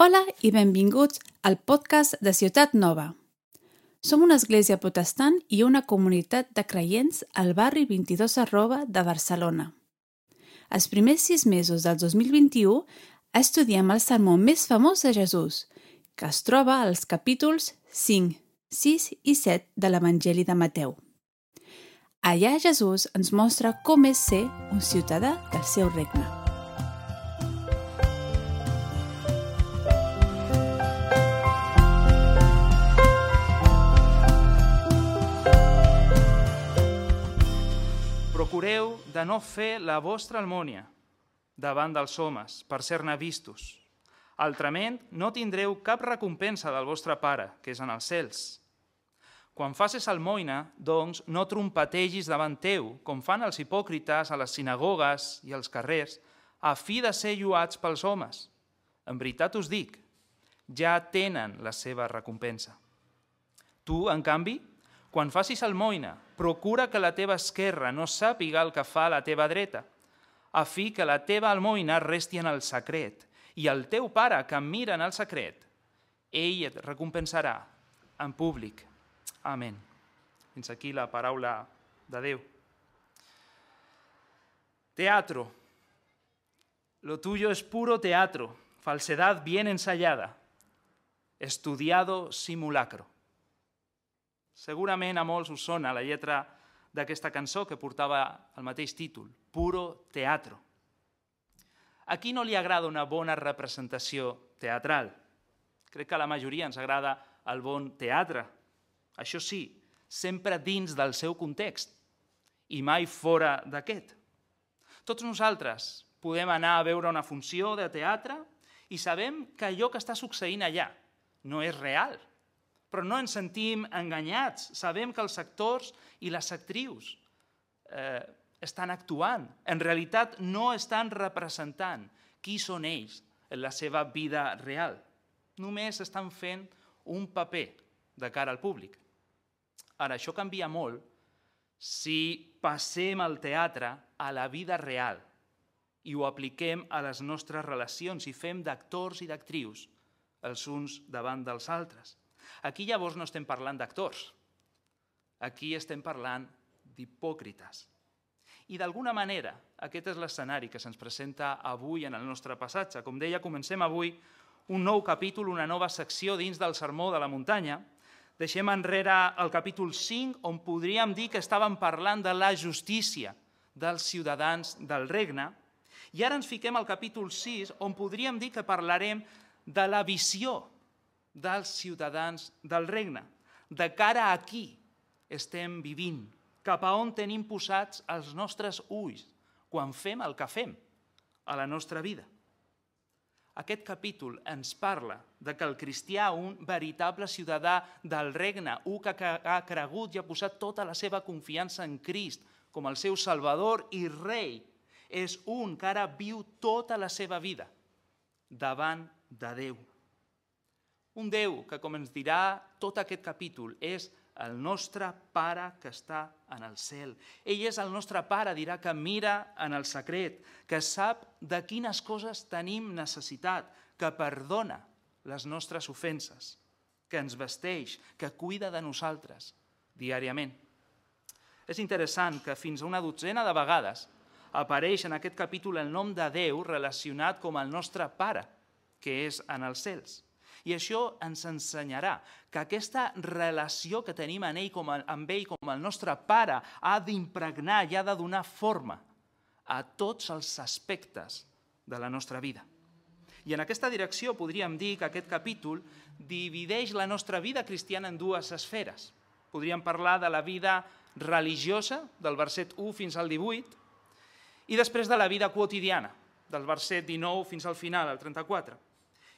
Hola i benvinguts al podcast de Ciutat Nova. Som una església protestant i una comunitat de creients al barri 22 arroba de Barcelona. Els primers sis mesos del 2021 estudiem el sermó més famós de Jesús, que es troba als capítols 5, 6 i 7 de l'Evangeli de Mateu. Allà Jesús ens mostra com és ser un ciutadà del seu regne. Procureu de no fer la vostra almònia davant dels homes per ser-ne vistos. Altrament, no tindreu cap recompensa del vostre Pare, que és en els cels. Quan faces almoina, doncs, no trompetegis davant teu, com fan els hipòcrites a les sinagogues i als carrers, a fi de ser lluats pels homes. En veritat us dic, ja tenen la seva recompensa. Tu, en canvi, quan facis almoina, procura que la teva esquerra no sàpiga el que fa la teva dreta, a fi que la teva almoina resti en el secret, i el teu pare que mira en el secret, ell recompensarà en públic. Amén. Fins aquí la paraula de Déu. Teatro. Lo tuyo es puro teatro, falsedad bien ensayada, estudiado simulacro. Segurament a molts us sona la lletra d'aquesta cançó que portava el mateix títol, Puro Teatro. A qui no li agrada una bona representació teatral? Crec que a la majoria ens agrada el bon teatre. Això sí, sempre dins del seu context i mai fora d'aquest. Tots nosaltres podem anar a veure una funció de teatre i sabem que allò que està succeint allà no és real, però no ens sentim enganyats. Sabem que els actors i les actrius eh, estan actuant. En realitat no estan representant qui són ells en la seva vida real. Només estan fent un paper de cara al públic. Ara, això canvia molt si passem el teatre a la vida real i ho apliquem a les nostres relacions i fem d'actors i d'actrius els uns davant dels altres. Aquí llavors no estem parlant d'actors, aquí estem parlant d'hipòcrites. I d'alguna manera, aquest és l'escenari que se'ns presenta avui en el nostre passatge. Com deia, comencem avui un nou capítol, una nova secció dins del Sermó de la Muntanya. Deixem enrere el capítol 5, on podríem dir que estàvem parlant de la justícia dels ciutadans del regne, i ara ens fiquem al capítol 6, on podríem dir que parlarem de la visió dels ciutadans del regne. De cara a qui estem vivint, cap a on tenim posats els nostres ulls quan fem el que fem a la nostra vida. Aquest capítol ens parla de que el cristià, un veritable ciutadà del regne, un que ha cregut i ha posat tota la seva confiança en Crist com el seu salvador i rei, és un que ara viu tota la seva vida davant de Déu. Un Déu que, com ens dirà tot aquest capítol, és el nostre Pare que està en el cel. Ell és el nostre Pare, dirà que mira en el secret, que sap de quines coses tenim necessitat, que perdona les nostres ofenses, que ens vesteix, que cuida de nosaltres diàriament. És interessant que fins a una dotzena de vegades apareix en aquest capítol el nom de Déu relacionat com el nostre Pare, que és en els cels. I això ens ensenyarà que aquesta relació que tenim amb ell com, a, amb ell com el nostre pare ha d'impregnar i ha de donar forma a tots els aspectes de la nostra vida. I en aquesta direcció podríem dir que aquest capítol divideix la nostra vida cristiana en dues esferes. Podríem parlar de la vida religiosa, del verset 1 fins al 18, i després de la vida quotidiana, del verset 19 fins al final, al 34.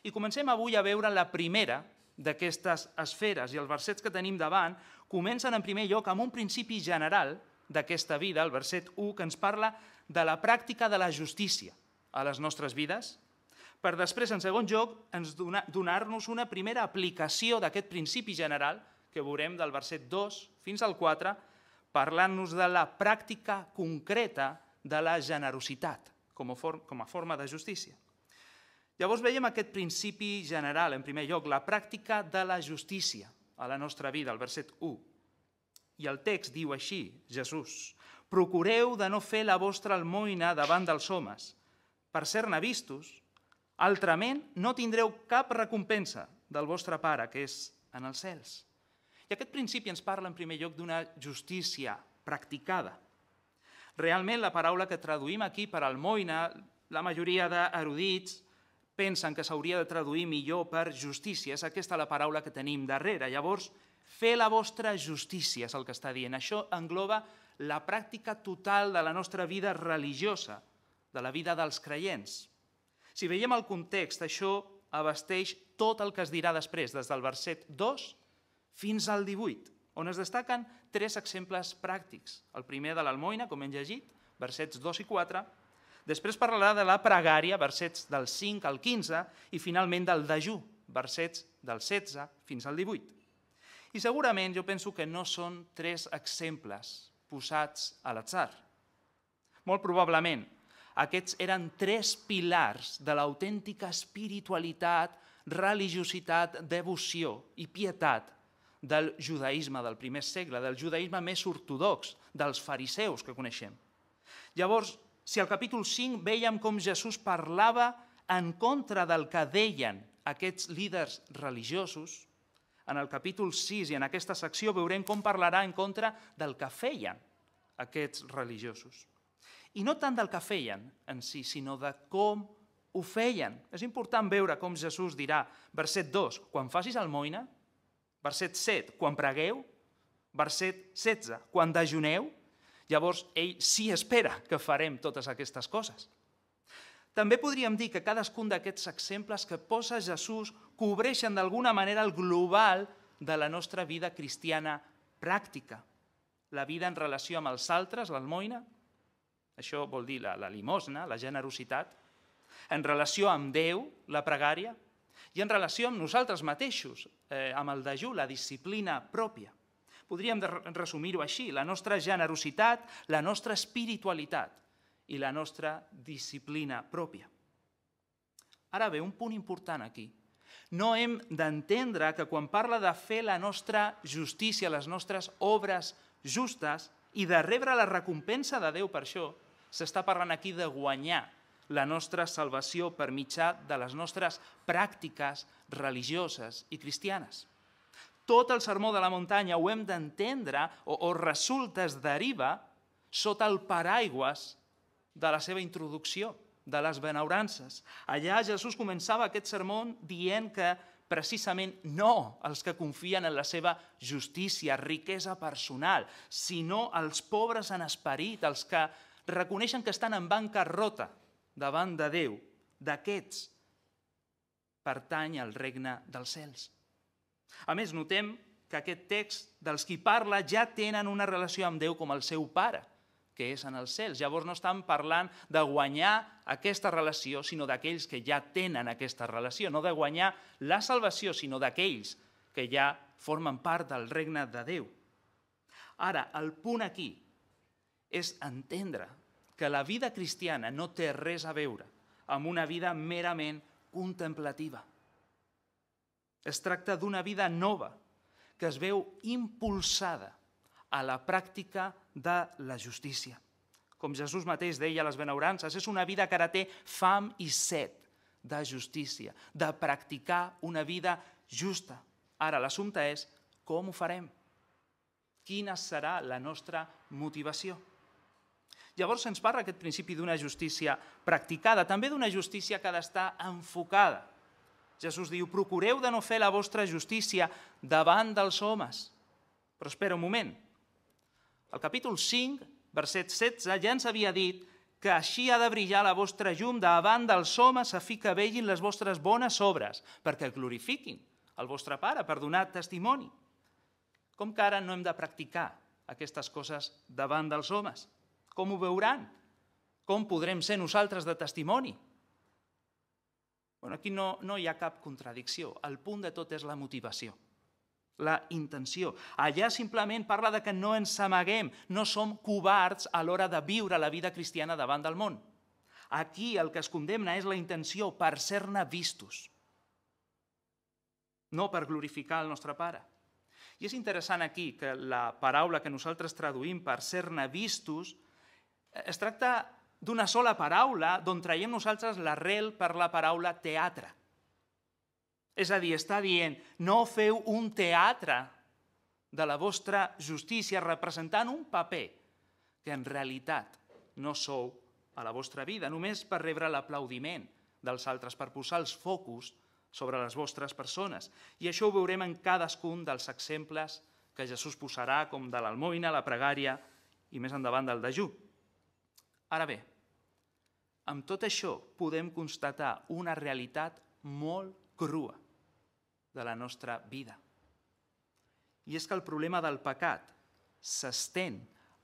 I comencem avui a veure la primera d'aquestes esferes, i els versets que tenim davant comencen en primer lloc amb un principi general d'aquesta vida, el verset 1, que ens parla de la pràctica de la justícia a les nostres vides, per després, en segon lloc, ens donar-nos una primera aplicació d'aquest principi general, que veurem del verset 2 fins al 4, parlant-nos de la pràctica concreta de la generositat com a, forma de justícia. Llavors veiem aquest principi general, en primer lloc, la pràctica de la justícia a la nostra vida, el verset 1. I el text diu així, Jesús, procureu de no fer la vostra almoina davant dels homes, per ser-ne vistos, altrament no tindreu cap recompensa del vostre Pare, que és en els cels. I aquest principi ens parla en primer lloc d'una justícia practicada. Realment la paraula que traduïm aquí per almoina, la majoria d'erudits pensen que s'hauria de traduir millor per justícia, és aquesta la paraula que tenim darrere. Llavors, fer la vostra justícia és el que està dient. Això engloba la pràctica total de la nostra vida religiosa, de la vida dels creients. Si veiem el context, això abasteix tot el que es dirà després, des del verset 2 fins al 18, on es destaquen tres exemples pràctics. El primer de l'almoina, com hem llegit, versets 2 i 4, després parlarà de la pregària, versets del 5 al 15, i finalment del dejú, versets del 16 fins al 18. I segurament jo penso que no són tres exemples posats a l'atzar. Molt probablement, aquests eren tres pilars de l'autèntica espiritualitat, religiositat, devoció i pietat del judaïsme del primer segle, del judaïsme més ortodox, dels fariseus que coneixem. Llavors, si al capítol 5 veiem com Jesús parlava en contra del que deien aquests líders religiosos, en el capítol 6 i en aquesta secció veurem com parlarà en contra del que feien aquests religiosos. I no tant del que feien en si, sinó de com ho feien. És important veure com Jesús dirà, verset 2, quan facis almoina, verset 7, quan pregueu, verset 16, quan dejuneu, llavors ell sí espera que farem totes aquestes coses. També podríem dir que cadascun d'aquests exemples que posa Jesús cobreixen d'alguna manera el global de la nostra vida cristiana pràctica. La vida en relació amb els altres, l'almoina, això vol dir la, la limosna, la generositat, en relació amb Déu, la pregària, i en relació amb nosaltres mateixos, eh, amb el dejú, la disciplina pròpia. Podríem resumir-ho així, la nostra generositat, la nostra espiritualitat i la nostra disciplina pròpia. Ara bé, un punt important aquí. No hem d'entendre que quan parla de fer la nostra justícia, les nostres obres justes i de rebre la recompensa de Déu per això, s'està parlant aquí de guanyar la nostra salvació per mitjà de les nostres pràctiques religioses i cristianes. Tot el sermó de la muntanya ho hem d'entendre o, o resulta, es deriva sota el paraigües de la seva introducció, de les benaurances. Allà Jesús començava aquest sermó dient que precisament no els que confien en la seva justícia, riquesa personal, sinó els pobres en esperit, els que reconeixen que estan en bancarrota davant de Déu, d'aquests pertany al regne dels cels. A més, notem que aquest text dels qui parla ja tenen una relació amb Déu com el seu pare, que és en els cels. Llavors no estan parlant de guanyar aquesta relació, sinó d'aquells que ja tenen aquesta relació, no de guanyar la salvació, sinó d'aquells que ja formen part del regne de Déu. Ara, el punt aquí és entendre que la vida cristiana no té res a veure amb una vida merament contemplativa. Es tracta d'una vida nova que es veu impulsada a la pràctica de la justícia. Com Jesús mateix deia a les benaurances, és una vida que ara té fam i set de justícia, de practicar una vida justa. Ara, l'assumpte és com ho farem? Quina serà la nostra motivació? Llavors se'ns parla aquest principi d'una justícia practicada, també d'una justícia que ha d'estar enfocada. Jesús diu, procureu de no fer la vostra justícia davant dels homes. Però espera un moment. El capítol 5, verset 16, ja ens havia dit que així ha de brillar la vostra llum davant dels homes a fi que vegin les vostres bones obres, perquè glorifiquin el vostre Pare per donar testimoni. Com que ara no hem de practicar aquestes coses davant dels homes? Com ho veuran? Com podrem ser nosaltres de testimoni? Bueno, aquí no, no hi ha cap contradicció. El punt de tot és la motivació, la intenció. Allà simplement parla de que no ens amaguem, no som covards a l'hora de viure la vida cristiana davant del món. Aquí el que es condemna és la intenció per ser-ne vistos, no per glorificar el nostre Pare. I és interessant aquí que la paraula que nosaltres traduïm per ser-ne vistos es tracta d'una sola paraula d'on traiem nosaltres l'arrel per la paraula teatre. És a dir, està dient, no feu un teatre de la vostra justícia representant un paper que en realitat no sou a la vostra vida, només per rebre l'aplaudiment dels altres, per posar els focus sobre les vostres persones. I això ho veurem en cadascun dels exemples que Jesús posarà, com de l'almoina, la pregària i més endavant del dejú. Ara bé, amb tot això podem constatar una realitat molt crua de la nostra vida. I és que el problema del pecat s'estén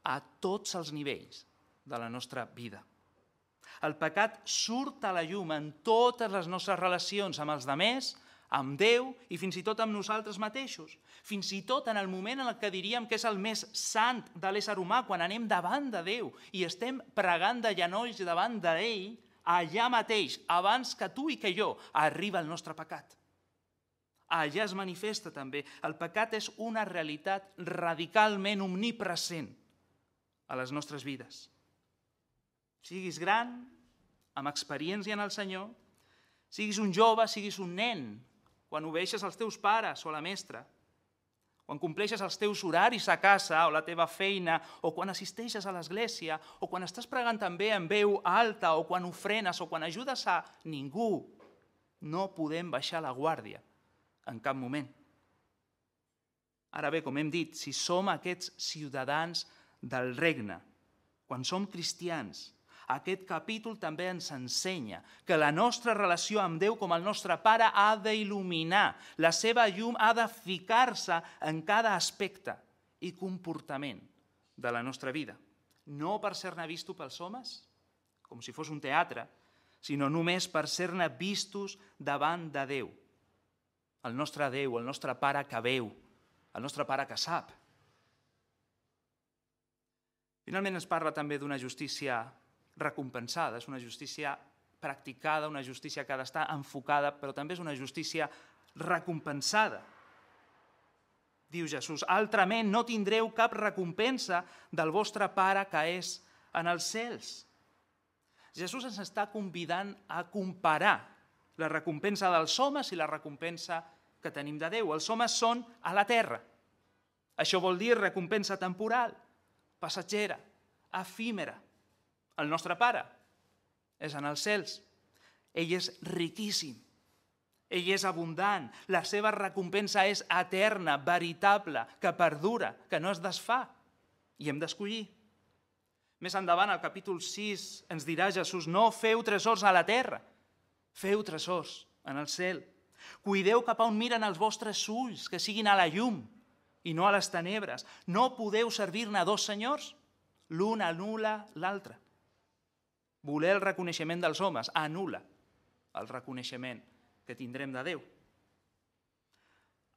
a tots els nivells de la nostra vida. El pecat surt a la llum en totes les nostres relacions amb els demés, amb Déu i fins i tot amb nosaltres mateixos. Fins i tot en el moment en el que diríem que és el més sant de l'ésser humà, quan anem davant de Déu i estem pregant de genolls davant d'ell, allà mateix, abans que tu i que jo, arriba el nostre pecat. Allà es manifesta també. El pecat és una realitat radicalment omnipresent a les nostres vides. Siguis gran, amb experiència en el Senyor, siguis un jove, siguis un nen, quan obeixes als teus pares o la mestra, quan compleixes els teus horaris a casa o la teva feina, o quan assisteixes a l'església, o quan estàs pregant també en veu alta, o quan ofrenes, o quan ajudes a ningú, no podem baixar la guàrdia en cap moment. Ara bé, com hem dit, si som aquests ciutadans del regne, quan som cristians, aquest capítol també ens ensenya que la nostra relació amb Déu com el nostre Pare ha d'il·luminar, la seva llum ha de ficar-se en cada aspecte i comportament de la nostra vida. No per ser-ne visto pels homes, com si fos un teatre, sinó només per ser-ne vistos davant de Déu, el nostre Déu, el nostre Pare que veu, el nostre Pare que sap. Finalment es parla també d'una justícia recompensada, és una justícia practicada, una justícia que ha d'estar enfocada, però també és una justícia recompensada. Diu Jesús, altrament no tindreu cap recompensa del vostre Pare que és en els cels. Jesús ens està convidant a comparar la recompensa dels homes i la recompensa que tenim de Déu. Els homes són a la terra. Això vol dir recompensa temporal, passatgera, efímera. El nostre Pare és en els cels. Ell és riquíssim. Ell és abundant. La seva recompensa és eterna, veritable, que perdura, que no es desfà. I hem d'escollir. Més endavant, al capítol 6, ens dirà Jesús, no feu tresors a la terra, feu tresors en el cel. Cuideu cap a on miren els vostres ulls, que siguin a la llum i no a les tenebres. No podeu servir-ne dos senyors, l'un anula l'altre. Voler el reconeixement dels homes anula el reconeixement que tindrem de Déu.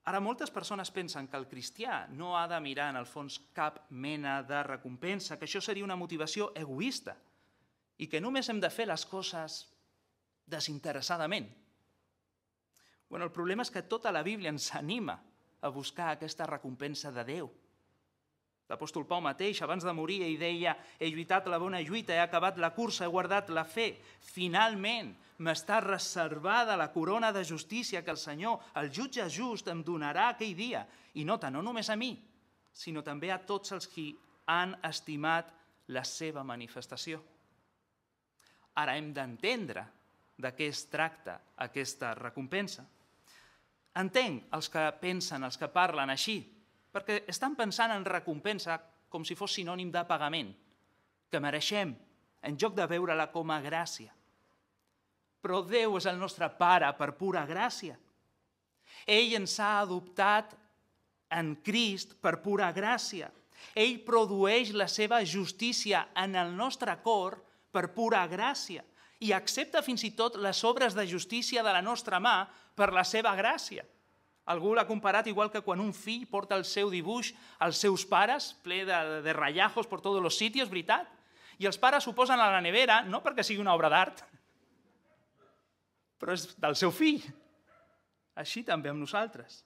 Ara, moltes persones pensen que el cristià no ha de mirar en el fons cap mena de recompensa, que això seria una motivació egoista i que només hem de fer les coses desinteressadament. Bueno, el problema és que tota la Bíblia ens anima a buscar aquesta recompensa de Déu. L'apòstol Pau mateix, abans de morir, ell deia he lluitat la bona lluita, he acabat la cursa, he guardat la fe. Finalment m'està reservada la corona de justícia que el Senyor, el jutge just, em donarà aquell dia. I nota, no només a mi, sinó també a tots els qui han estimat la seva manifestació. Ara hem d'entendre de què es tracta aquesta recompensa. Entenc els que pensen, els que parlen així, perquè estan pensant en recompensa com si fos sinònim de pagament, que mereixem, en lloc de veure-la com a gràcia. Però Déu és el nostre Pare per pura gràcia. Ell ens ha adoptat en Crist per pura gràcia. Ell produeix la seva justícia en el nostre cor per pura gràcia i accepta fins i tot les obres de justícia de la nostra mà per la seva gràcia. Algú l'ha comparat igual que quan un fill porta el seu dibuix als seus pares, ple de, de ratllajos per tots els sitios, veritat? I els pares ho posen a la nevera no perquè sigui una obra d'art, però és del seu fill. Així també amb nosaltres.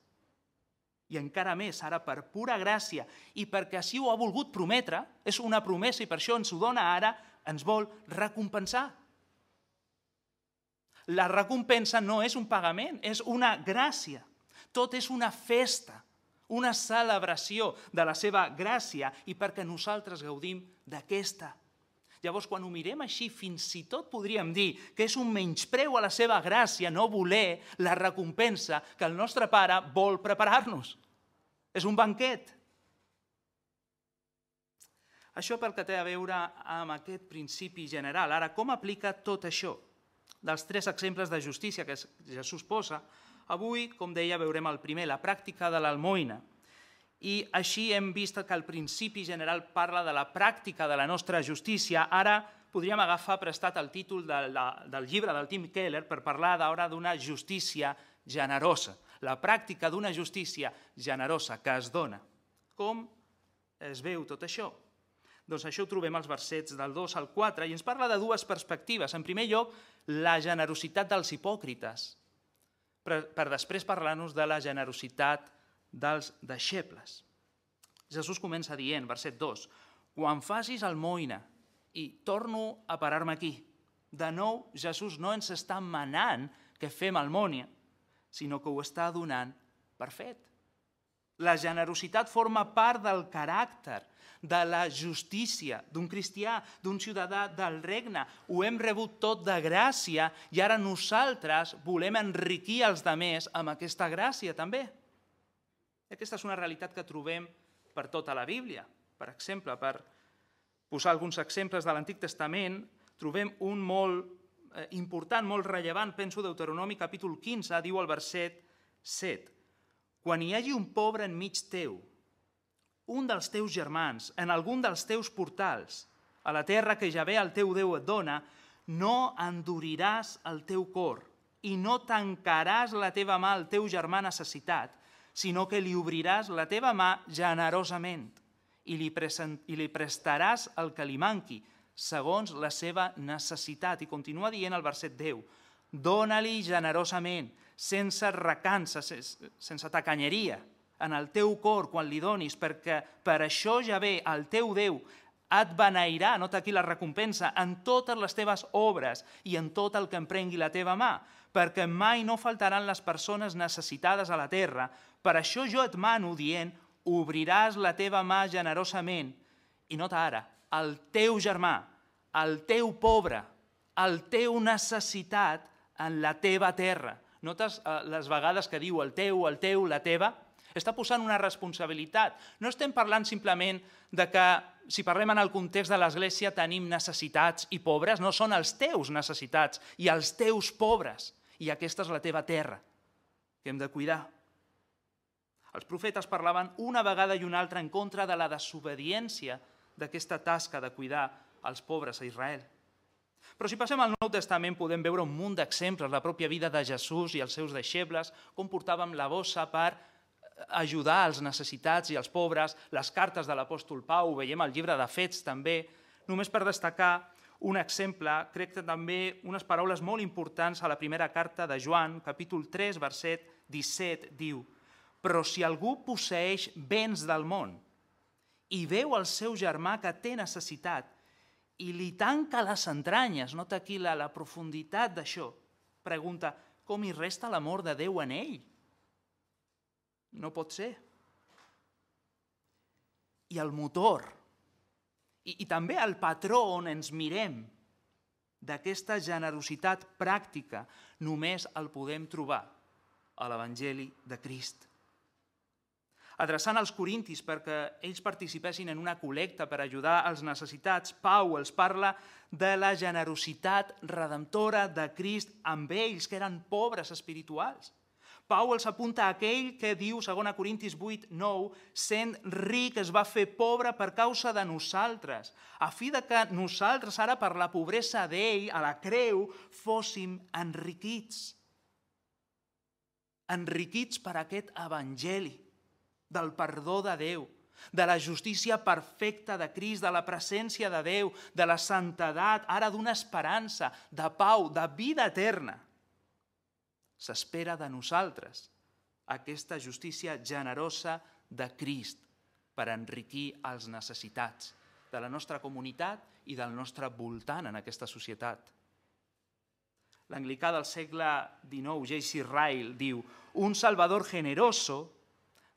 I encara més, ara per pura gràcia i perquè així ho ha volgut prometre, és una promesa i per això ens ho dona ara, ens vol recompensar. La recompensa no és un pagament, és una gràcia. Tot és una festa, una celebració de la seva gràcia i perquè nosaltres gaudim d'aquesta Llavors, quan ho mirem així, fins i tot podríem dir que és un menyspreu a la seva gràcia no voler la recompensa que el nostre pare vol preparar-nos. És un banquet. Això pel que té a veure amb aquest principi general. Ara, com aplica tot això? Dels tres exemples de justícia que Jesús posa, avui, com deia, veurem el primer, la pràctica de l'almoina. I així hem vist que el principi general parla de la pràctica de la nostra justícia. Ara podríem agafar prestat el títol del llibre del Tim Keller per parlar d'ara d'una justícia generosa, la pràctica d'una justícia generosa que es dona. Com es veu tot això? Doncs això ho trobem als versets del 2 al 4 i ens parla de dues perspectives. En primer lloc, la generositat dels hipòcrites, per, per després parlar-nos de la generositat dels deixebles. Jesús comença dient, verset 2, quan facis almoina, i torno a parar-me aquí, de nou Jesús no ens està manant que fem almònia, sinó que ho està donant per fet. La generositat forma part del caràcter, de la justícia d'un cristià, d'un ciutadà del regne. Ho hem rebut tot de gràcia i ara nosaltres volem enriquir els demés amb aquesta gràcia també. Aquesta és una realitat que trobem per tota la Bíblia. Per exemple, per posar alguns exemples de l'Antic Testament, trobem un molt eh, important, molt rellevant, penso Deuteronomi capítol 15, diu el verset 7. Quan hi hagi un pobre enmig teu, un dels teus germans, en algun dels teus portals, a la terra que ja ve el teu Déu et dona, no enduriràs el teu cor i no tancaràs la teva mà al teu germà necessitat, sinó que li obriràs la teva mà generosament i li, i li prestaràs el que li manqui, segons la seva necessitat. I continua dient el verset 10, dóna-li generosament, sense recança, sense tacanyeria, en el teu cor quan li donis, perquè per això ja ve el teu Déu et beneirà, nota aquí la recompensa, en totes les teves obres i en tot el que emprengui la teva mà, perquè mai no faltaran les persones necessitades a la terra, per això jo et mano dient, obriràs la teva mà generosament. I nota ara, el teu germà, el teu pobre, el teu necessitat en la teva terra. Notes eh, les vegades que diu el teu, el teu, la teva? Està posant una responsabilitat. No estem parlant simplement de que, si parlem en el context de l'Església, tenim necessitats i pobres. No, són els teus necessitats i els teus pobres. I aquesta és la teva terra, que hem de cuidar. Els profetes parlaven una vegada i una altra en contra de la desobediència d'aquesta tasca de cuidar els pobres a Israel. Però si passem al Nou Testament podem veure un munt d'exemples, la pròpia vida de Jesús i els seus deixebles, com portàvem la bossa per ajudar els necessitats i els pobres, les cartes de l'apòstol Pau, ho veiem al llibre de Fets també, només per destacar un exemple, crec que també unes paraules molt importants a la primera carta de Joan, capítol 3, verset 17, diu però si algú posseix béns del món i veu el seu germà que té necessitat i li tanca les entranyes, nota aquí la, la profunditat d'això, pregunta, com hi resta l'amor de Déu en ell? No pot ser. I el motor, i, i també el patró on ens mirem. D'aquesta generositat pràctica, només el podem trobar a l'Evangeli de Crist adreçant als corintis perquè ells participessin en una col·lecta per ajudar els necessitats, Pau els parla de la generositat redemptora de Crist amb ells, que eren pobres espirituals. Pau els apunta a aquell que diu, 2 Corintis 8, 9, sent ric es va fer pobre per causa de nosaltres, a fi de que nosaltres ara per la pobresa d'ell, a la creu, fóssim enriquits. Enriquits per aquest evangeli del perdó de Déu, de la justícia perfecta de Crist, de la presència de Déu, de la santedat, ara d'una esperança, de pau, de vida eterna. S'espera de nosaltres aquesta justícia generosa de Crist per enriquir els necessitats de la nostra comunitat i del nostre voltant en aquesta societat. L'anglicà del segle XIX, J.C. Ryle, diu un salvador generoso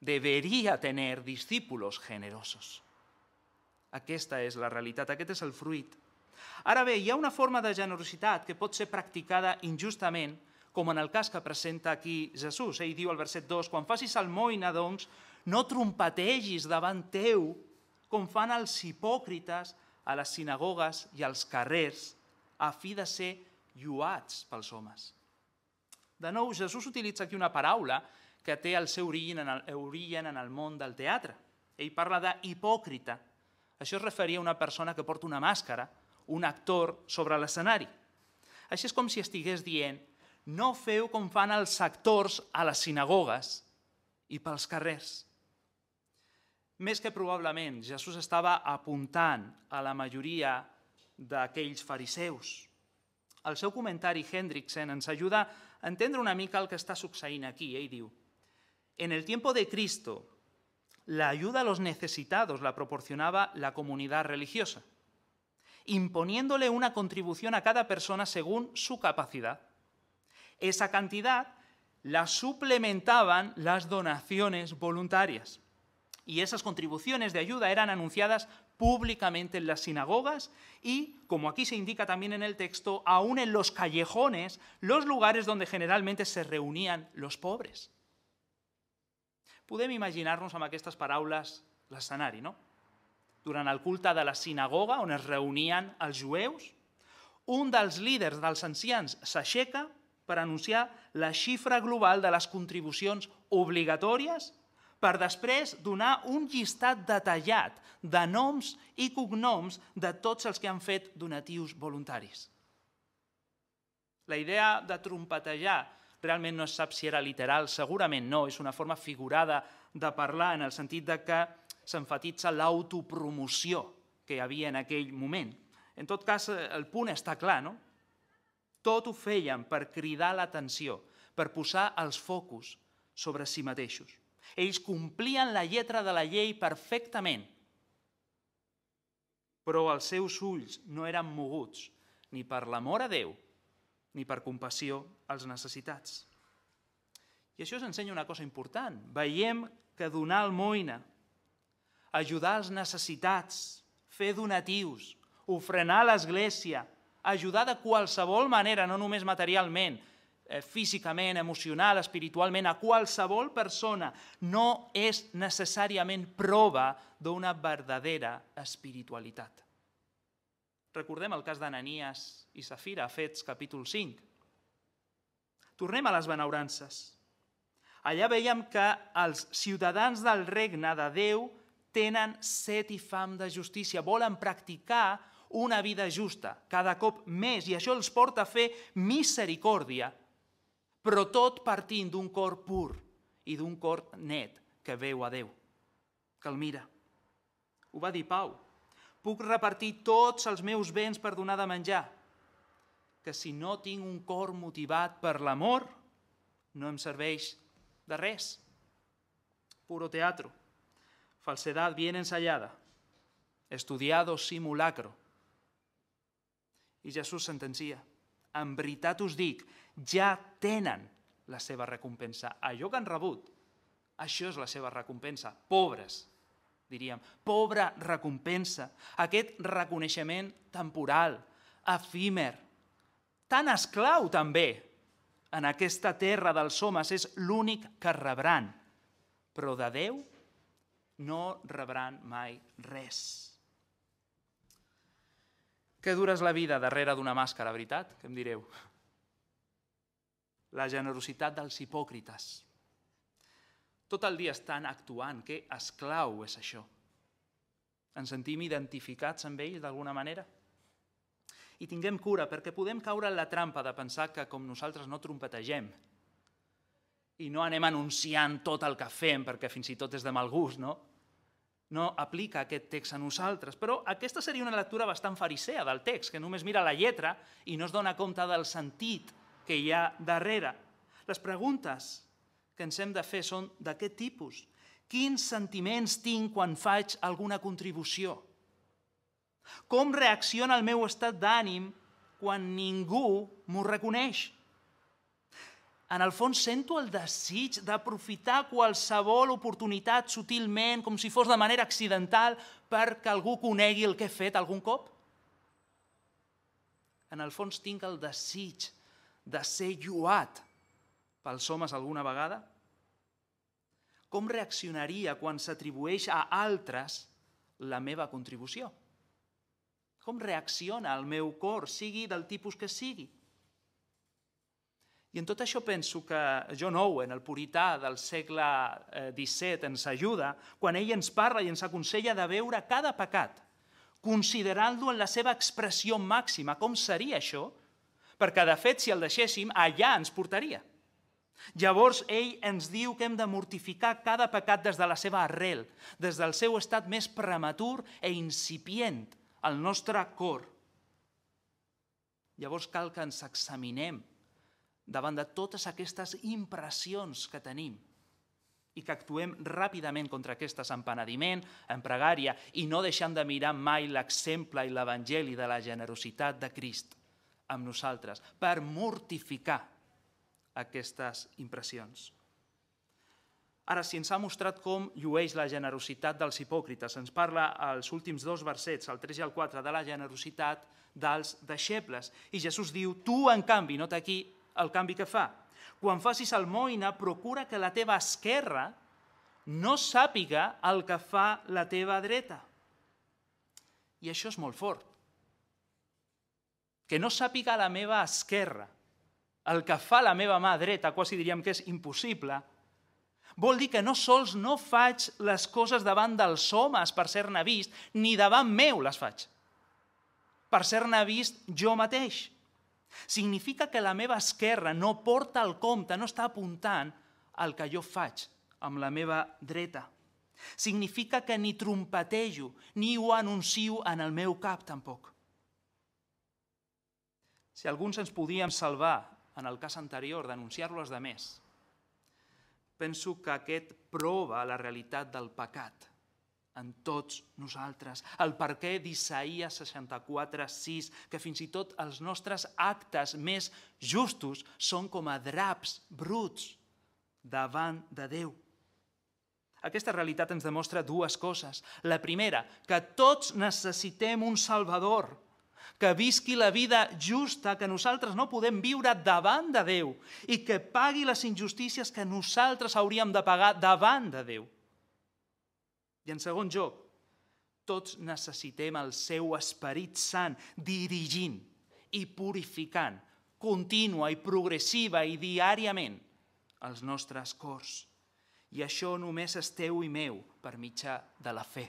debería tener discípulos generosos. Aquesta és la realitat, aquest és el fruit. Ara bé, hi ha una forma de generositat que pot ser practicada injustament, com en el cas que presenta aquí Jesús. Ell diu al verset 2, quan facis almoina, doncs, no trompetegis davant teu, com fan els hipòcrites a les sinagogues i als carrers, a fi de ser lluats pels homes. De nou, Jesús utilitza aquí una paraula que té el seu origen en el, origen en el món del teatre. Ell parla d'hipòcrita. Això es referia a una persona que porta una màscara, un actor sobre l'escenari. Així és com si estigués dient no feu com fan els actors a les sinagogues i pels carrers. Més que probablement, Jesús estava apuntant a la majoria d'aquells fariseus. El seu comentari, Hendrickson, ens ajuda a entendre una mica el que està succeint aquí. Ell diu, En el tiempo de Cristo, la ayuda a los necesitados la proporcionaba la comunidad religiosa, imponiéndole una contribución a cada persona según su capacidad. Esa cantidad la suplementaban las donaciones voluntarias y esas contribuciones de ayuda eran anunciadas públicamente en las sinagogas y, como aquí se indica también en el texto, aún en los callejones, los lugares donde generalmente se reunían los pobres. Podem imaginar-nos amb aquestes paraules l'escenari, no? Durant el culte de la sinagoga, on es reunien els jueus, un dels líders dels ancians s'aixeca per anunciar la xifra global de les contribucions obligatòries per després donar un llistat detallat de noms i cognoms de tots els que han fet donatius voluntaris. La idea de trompetejar realment no es sap si era literal, segurament no, és una forma figurada de parlar en el sentit de que s'enfatitza l'autopromoció que hi havia en aquell moment. En tot cas, el punt està clar, no? Tot ho feien per cridar l'atenció, per posar els focus sobre si mateixos. Ells complien la lletra de la llei perfectament, però els seus ulls no eren moguts ni per l'amor a Déu ni per compassió als necessitats. I això ens ensenya una cosa important. Veiem que donar almoina, ajudar els necessitats, fer donatius, ofrenar l'Església, ajudar de qualsevol manera, no només materialment, eh, físicament, emocional, espiritualment, a qualsevol persona, no és necessàriament prova d'una verdadera espiritualitat. Recordem el cas d'Ananias i Safira, Fets capítol 5. Tornem a les benaurances. Allà veiem que els ciutadans del regne de Déu tenen set i fam de justícia, volen practicar una vida justa, cada cop més, i això els porta a fer misericòrdia, però tot partint d'un cor pur i d'un cor net que veu a Déu, que el mira. Ho va dir Pau, puc repartir tots els meus béns per donar de menjar, que si no tinc un cor motivat per l'amor, no em serveix de res. Puro teatro, falsedad bien ensayada, estudiado simulacro. I Jesús sentencia, en veritat us dic, ja tenen la seva recompensa. Allò que han rebut, això és la seva recompensa. Pobres, diríem, pobra recompensa, aquest reconeixement temporal, efímer, tan esclau també en aquesta terra dels homes, és l'únic que rebran, però de Déu no rebran mai res. Que dura és la vida darrere d'una màscara, veritat? Que em direu? La generositat dels hipòcrites, tot el dia estan actuant. Que esclau és això? Ens sentim identificats amb ells d'alguna manera? I tinguem cura, perquè podem caure en la trampa de pensar que com nosaltres no trompetegem i no anem anunciant tot el que fem, perquè fins i tot és de mal gust, no? no aplica aquest text a nosaltres, però aquesta seria una lectura bastant farisea del text, que només mira la lletra i no es dona compte del sentit que hi ha darrere. Les preguntes que ens hem de fer són d'aquest tipus. Quins sentiments tinc quan faig alguna contribució? Com reacciona el meu estat d'ànim quan ningú m'ho reconeix? en el fons sento el desig d'aprofitar qualsevol oportunitat sutilment, com si fos de manera accidental, perquè algú conegui el que he fet algun cop? En el fons tinc el desig de ser lluat pels homes alguna vegada? Com reaccionaria quan s'atribueix a altres la meva contribució? Com reacciona el meu cor, sigui del tipus que sigui? I en tot això penso que John Owen, el purità del segle XVII, eh, ens ajuda quan ell ens parla i ens aconsella de veure cada pecat, considerant-lo en la seva expressió màxima. Com seria això? Perquè, de fet, si el deixéssim, allà ens portaria. Llavors, ell ens diu que hem de mortificar cada pecat des de la seva arrel, des del seu estat més prematur e incipient, al nostre cor. Llavors cal que ens examinem davant de totes aquestes impressions que tenim i que actuem ràpidament contra aquestes en penediment, en pregària, i no deixant de mirar mai l'exemple i l'evangeli de la generositat de Crist amb nosaltres, per mortificar aquestes impressions. Ara, si ens ha mostrat com llueix la generositat dels hipòcrites, ens parla als últims dos versets, el 3 i el 4, de la generositat dels deixebles. I Jesús diu, tu, en canvi, nota aquí, el canvi que fa. Quan facis almoina, procura que la teva esquerra no sàpiga el que fa la teva dreta. I això és molt fort. Que no sàpiga la meva esquerra el que fa la meva mà dreta, quasi diríem que és impossible, vol dir que no sols no faig les coses davant dels homes per ser-ne vist, ni davant meu les faig, per ser-ne vist jo mateix. Significa que la meva esquerra no porta el compte, no està apuntant al que jo faig amb la meva dreta. Significa que ni trompetejo, ni ho anuncio en el meu cap tampoc. Si alguns ens podíem salvar en el cas anterior d'anunciar-lo als demés, penso que aquest prova la realitat del pecat en tots nosaltres. El per què d'Isaïas 64, 6, que fins i tot els nostres actes més justos són com a draps bruts davant de Déu. Aquesta realitat ens demostra dues coses. La primera, que tots necessitem un Salvador, que visqui la vida justa que nosaltres no podem viure davant de Déu i que pagui les injustícies que nosaltres hauríem de pagar davant de Déu. I en segon lloc, tots necessitem el seu Esperit Sant dirigint i purificant, contínua i progressiva i diàriament els nostres cors. I això només és teu i meu per mitjà de la fe.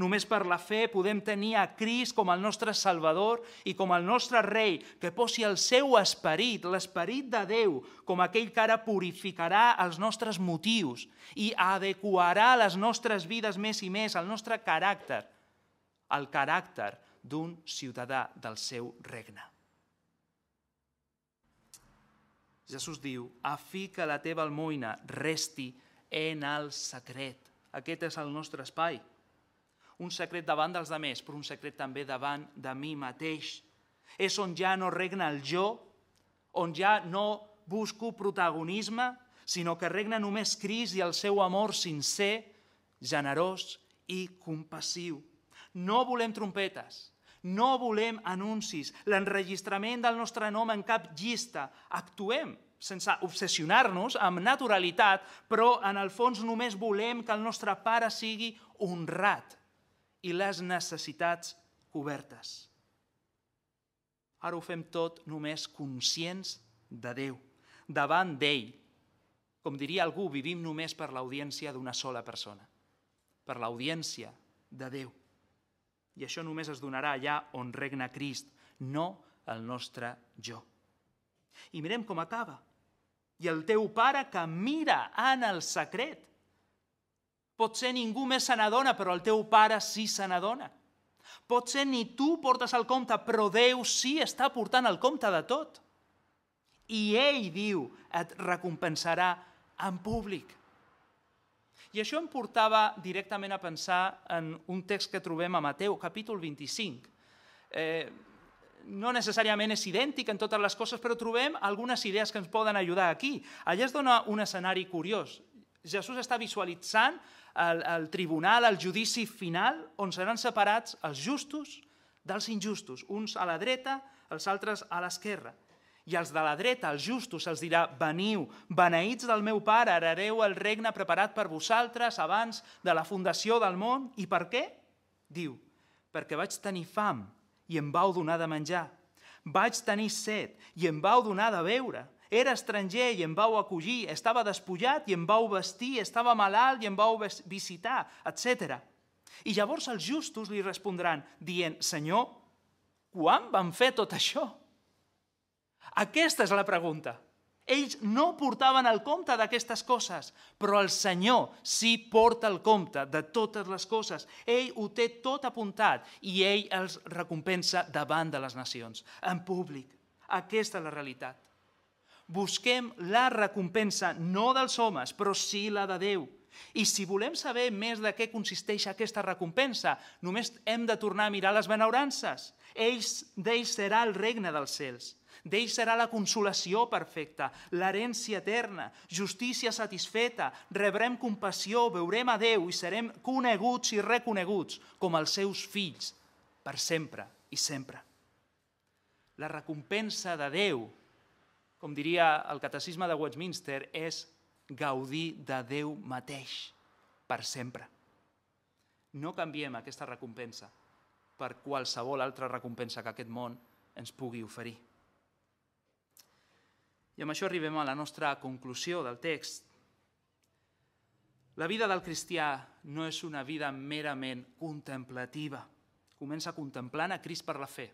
Només per la fe podem tenir a Crist com el nostre Salvador i com el nostre Rei, que posi el seu esperit, l'esperit de Déu, com aquell que ara purificarà els nostres motius i adequarà les nostres vides més i més al nostre caràcter, al caràcter d'un ciutadà del seu regne. Jesús diu, a fi que la teva almoina resti en el secret. Aquest és el nostre espai un secret davant dels demés, però un secret també davant de mi mateix. És on ja no regna el jo, on ja no busco protagonisme, sinó que regna només Crist i el seu amor sincer, generós i compassiu. No volem trompetes, no volem anuncis, l'enregistrament del nostre nom en cap llista. Actuem sense obsessionar-nos amb naturalitat, però en el fons només volem que el nostre pare sigui honrat i les necessitats cobertes. Ara ho fem tot només conscients de Déu, davant d'ell. Com diria algú, vivim només per l'audiència d'una sola persona, per l'audiència de Déu. I això només es donarà allà on regna Crist, no el nostre jo. I mirem com acaba. I el teu pare que mira en el secret Potser ningú més se n'adona, però el teu pare sí se n'adona. Potser ni tu portes el compte, però Déu sí està portant el compte de tot. I ell diu, et recompensarà en públic. I això em portava directament a pensar en un text que trobem a Mateu, capítol 25. Eh, no necessàriament és idèntic en totes les coses, però trobem algunes idees que ens poden ajudar aquí. Allà es dona un escenari curiós. Jesús està visualitzant el, el tribunal, el judici final, on seran separats els justos dels injustos, uns a la dreta, els altres a l'esquerra. I els de la dreta, els justos, els dirà, veniu, beneïts del meu pare, herareu el regne preparat per vosaltres abans de la fundació del món. I per què? Diu, perquè vaig tenir fam i em vau donar de menjar. Vaig tenir set i em vau donar de beure. Era estranger i em vau acollir, estava despullat i em vau vestir, estava malalt i em vau visitar, etc. I llavors els justos li respondran dient, Senyor, quan van fer tot això? Aquesta és la pregunta. Ells no portaven el compte d'aquestes coses, però el Senyor sí porta el compte de totes les coses. Ell ho té tot apuntat i ell els recompensa davant de les nacions, en públic. Aquesta és la realitat. Busquem la recompensa no dels homes, però sí la de Déu. I si volem saber més de què consisteix aquesta recompensa, només hem de tornar a mirar les benaurances. Ells, d'ells serà el regne dels cels. D'ell serà la consolació perfecta, l'herència eterna, justícia satisfeta, rebrem compassió, veurem a Déu i serem coneguts i reconeguts com els seus fills per sempre i sempre. La recompensa de Déu, com diria el catecisme de Westminster, és gaudir de Déu mateix per sempre. No canviem aquesta recompensa per qualsevol altra recompensa que aquest món ens pugui oferir. I amb això arribem a la nostra conclusió del text. La vida del cristià no és una vida merament contemplativa. Comença contemplant a Crist per la fe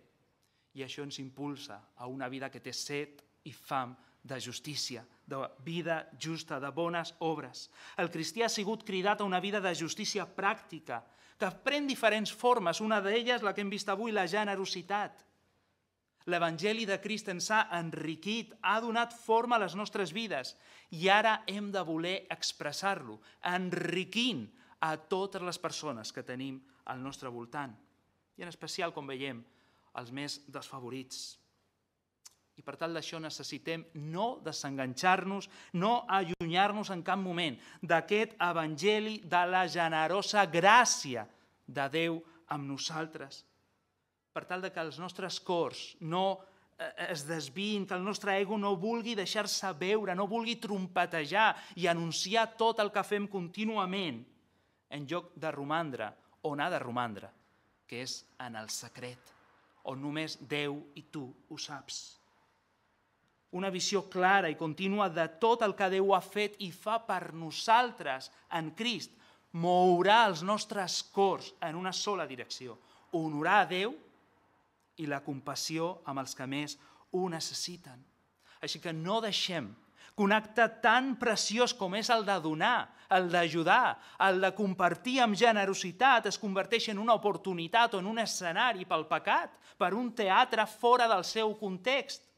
i això ens impulsa a una vida que té set i fam de justícia, de vida justa, de bones obres. El cristià ha sigut cridat a una vida de justícia pràctica, que pren diferents formes. Una d'elles, la que hem vist avui, la generositat. L'Evangeli de Crist ens ha enriquit, ha donat forma a les nostres vides i ara hem de voler expressar-lo, enriquint a totes les persones que tenim al nostre voltant. I en especial, com veiem, els més desfavorits. I per tal d'això necessitem no desenganxar-nos, no allunyar-nos en cap moment d'aquest evangeli de la generosa gràcia de Déu amb nosaltres per tal de que els nostres cors no eh, es desviïn, que el nostre ego no vulgui deixar-se veure, no vulgui trompetejar i anunciar tot el que fem contínuament, en lloc de romandre on ha de romandre, que és en el secret, on només Déu i tu ho saps. Una visió clara i contínua de tot el que Déu ha fet i fa per nosaltres en Crist. Mourà els nostres cors en una sola direcció, honorar a Déu i la compassió amb els que més ho necessiten. Així que no deixem que un acte tan preciós com és el de donar, el d'ajudar, el de compartir amb generositat es converteix en una oportunitat o en un escenari pel pecat, per un teatre fora del seu context,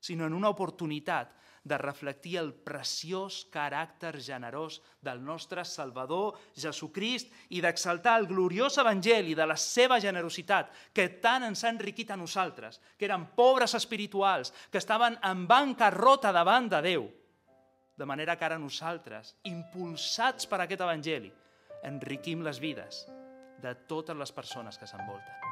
sinó en una oportunitat de reflectir el preciós caràcter generós del nostre Salvador Jesucrist i d'exaltar el gloriós evangeli de la seva generositat que tant ens ha enriquit a nosaltres, que eren pobres espirituals, que estaven en bancarrota davant de Déu. De manera que ara nosaltres, impulsats per aquest evangeli, enriquim les vides de totes les persones que s'envolten.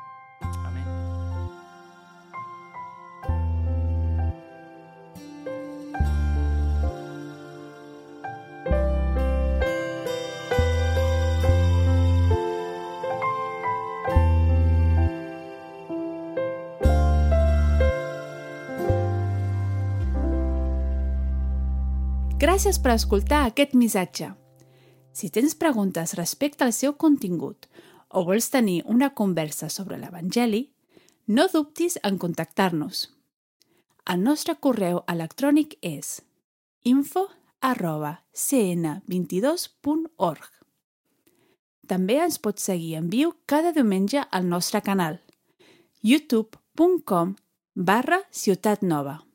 Gràcies per escoltar aquest missatge. Si tens preguntes respecte al seu contingut o vols tenir una conversa sobre l'Evangeli, no dubtis en contactar-nos. El nostre correu electrònic és info arroba cn22.org També ens pots seguir en viu cada diumenge al nostre canal youtube.com barra Ciutat Nova.